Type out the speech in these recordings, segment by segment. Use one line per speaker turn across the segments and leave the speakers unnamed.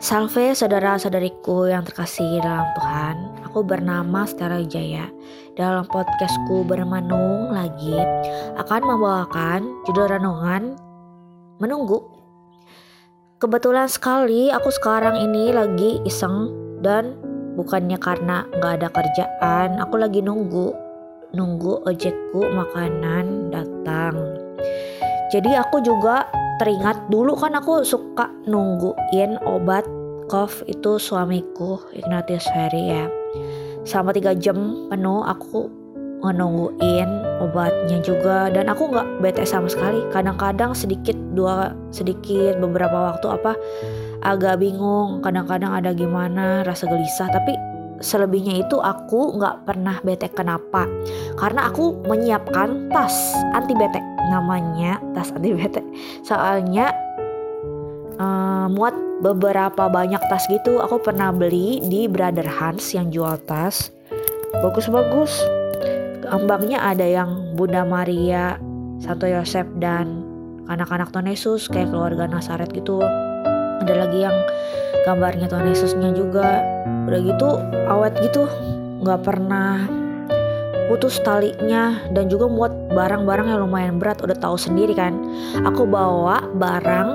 Salve saudara-saudariku yang terkasih dalam Tuhan. Aku bernama Stella Jaya Dalam podcastku bermenung lagi Akan membawakan judul renungan Menunggu. Kebetulan sekali aku sekarang ini lagi iseng Dan bukannya karena gak ada kerjaan Aku lagi nunggu Nunggu ojekku makanan datang. Jadi aku juga teringat dulu kan aku suka nungguin obat cough itu suamiku Ignatius Ferry ya. Selama tiga jam penuh aku nungguin obatnya juga dan aku nggak bete sama sekali. Kadang-kadang sedikit dua sedikit beberapa waktu apa agak bingung kadang-kadang ada gimana rasa gelisah tapi selebihnya itu aku nggak pernah bete kenapa. Karena aku menyiapkan tas anti bete. Namanya tas anti bete. Soalnya uh, muat beberapa banyak tas gitu aku pernah beli di Brother Hans yang jual tas. Bagus-bagus. Ambangnya ada yang Bunda Maria Santo Yosef dan anak-anak Tuhan Yesus kayak keluarga Nasaret gitu. Ada lagi yang gambarnya Tuhan Yesusnya juga udah gitu awet gitu nggak pernah putus talinya dan juga muat barang-barang yang lumayan berat udah tahu sendiri kan. Aku bawa barang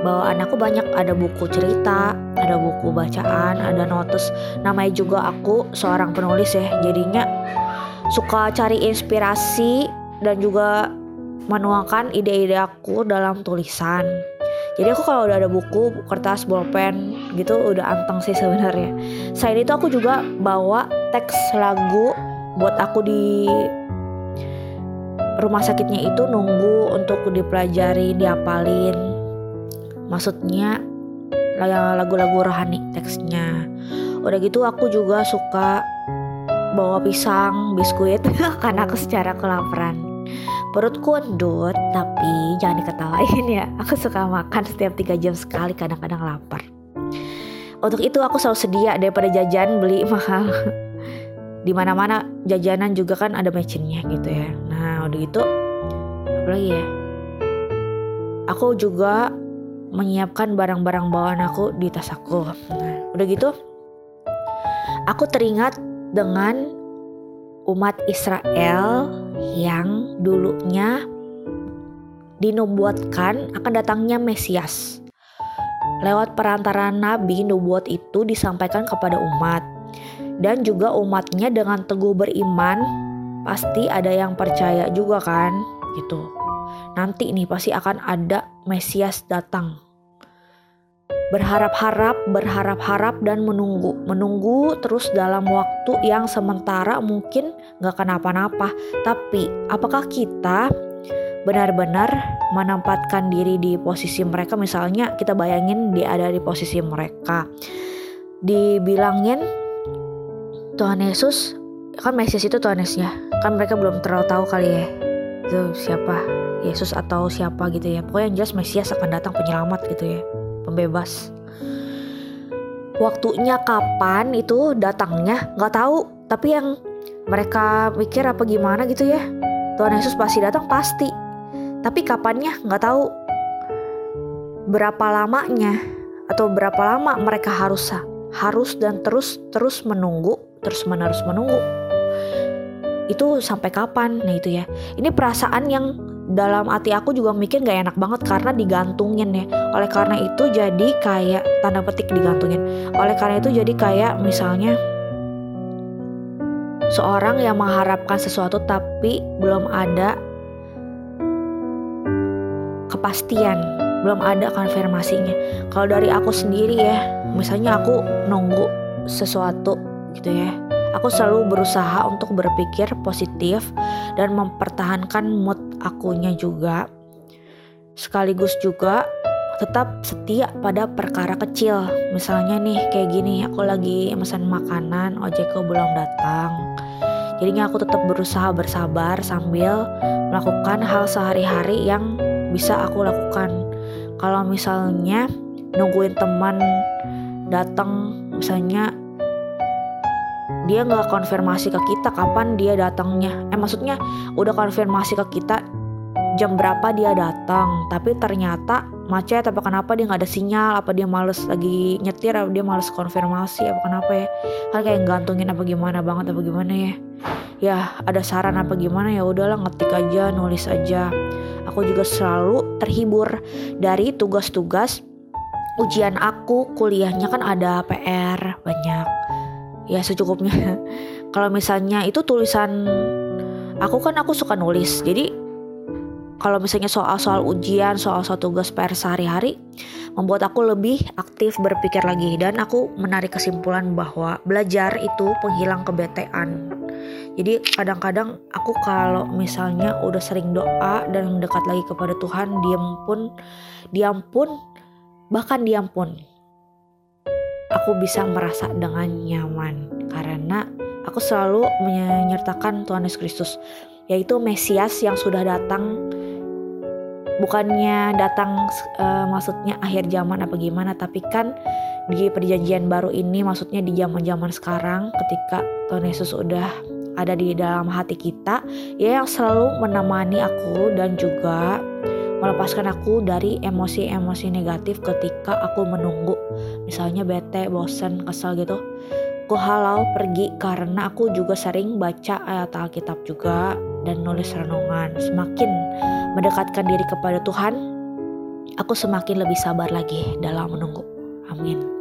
bawaan aku banyak ada buku cerita ada buku bacaan ada notes. Namanya juga aku seorang penulis ya jadinya suka cari inspirasi dan juga menuangkan ide-ide aku dalam tulisan. Jadi aku kalau udah ada buku kertas bolpen gitu udah anteng sih sebenarnya. Selain itu aku juga bawa teks lagu buat aku di rumah sakitnya itu nunggu untuk dipelajari diapalin. Maksudnya lagu-lagu rohani teksnya. Udah gitu aku juga suka bawa pisang biskuit karena aku secara kelaparan. Perutku endut tapi jangan diketawain ya. Aku suka makan setiap tiga jam sekali kadang-kadang lapar untuk itu aku selalu sedia daripada jajan beli mahal. Di mana mana jajanan juga kan ada mecinnya gitu ya. Nah udah gitu apa lagi ya? Aku juga menyiapkan barang-barang bawaan aku di tas aku. Nah udah gitu aku teringat dengan umat Israel yang dulunya dinubuatkan akan datangnya Mesias. Lewat perantaraan nabi, nubuat itu disampaikan kepada umat. Dan juga umatnya dengan teguh beriman pasti ada yang percaya juga kan? Gitu. Nanti nih pasti akan ada Mesias datang. Berharap-harap berharap-harap dan menunggu menunggu terus dalam waktu yang sementara mungkin gak kenapa-napa. Tapi apakah kita benar-benar menempatkan diri di posisi mereka. Misalnya kita bayangin dia ada di posisi mereka. Dibilangin Tuhan Yesus kan Mesias itu Tuhan Yesus ya kan mereka belum terlalu tahu kali ya itu siapa Yesus atau siapa gitu ya. Pokoknya yang jelas Mesias akan datang penyelamat gitu ya pembebas. Waktunya kapan itu datangnya nggak tahu. Tapi yang mereka mikir apa gimana gitu ya Tuhan Yesus pasti datang pasti tapi kapannya? Nggak tahu. Berapa lamanya atau berapa lama mereka harus harus dan terus terus menunggu terus menerus menunggu. Itu sampai kapan? Nah itu ya. Ini perasaan yang dalam hati aku juga mikir gak enak banget karena digantungin ya. Oleh karena itu jadi kayak tanda petik digantungin. Oleh karena itu jadi kayak misalnya seorang yang mengharapkan sesuatu tapi belum ada kepastian belum ada konfirmasinya kalau dari aku sendiri ya misalnya aku nunggu sesuatu gitu ya. Aku selalu berusaha untuk berpikir positif dan mempertahankan mood akunya juga. Sekaligus juga tetap setia pada perkara kecil. Misalnya nih kayak gini, aku lagi pesan makanan, ojekku belum datang. Jadinya aku tetap berusaha bersabar sambil melakukan hal sehari-hari yang bisa aku lakukan. Kalau misalnya nungguin teman datang misalnya dia nggak konfirmasi ke kita kapan dia datangnya eh maksudnya udah konfirmasi ke kita jam berapa dia datang tapi ternyata macet apa kenapa dia nggak ada sinyal apa dia males lagi nyetir apa dia males konfirmasi apa kenapa ya. Kan kayak gantungin apa gimana banget apa gimana ya. Ya ada saran apa gimana ya udahlah ngetik aja nulis aja. Aku juga selalu terhibur dari tugas-tugas ujian aku. Kuliahnya kan ada PR banyak. Ya secukupnya. Kalau misalnya itu tulisan aku kan aku suka nulis jadi kalau misalnya soal-soal ujian, soal-soal tugas PR sehari-hari, membuat aku lebih aktif berpikir lagi dan aku menarik kesimpulan bahwa belajar itu penghilang kebetean. Jadi kadang-kadang aku kalau misalnya udah sering doa dan mendekat lagi kepada Tuhan, diam pun, diam pun, bahkan diam pun, aku bisa merasa dengan nyaman karena aku selalu menyertakan Tuhan Yesus Kristus yaitu Mesias yang sudah datang bukannya datang uh, maksudnya akhir zaman apa gimana tapi kan di perjanjian baru ini maksudnya di zaman-zaman sekarang ketika Tuhan Yesus udah ada di dalam hati kita ya yang selalu menemani aku dan juga melepaskan aku dari emosi-emosi negatif ketika aku menunggu. Misalnya bete, bosen, kesel gitu. Aku halau pergi karena aku juga sering baca ayat Alkitab juga dan nulis renungan. Semakin mendekatkan diri kepada Tuhan, aku semakin lebih sabar lagi dalam menunggu. Amin.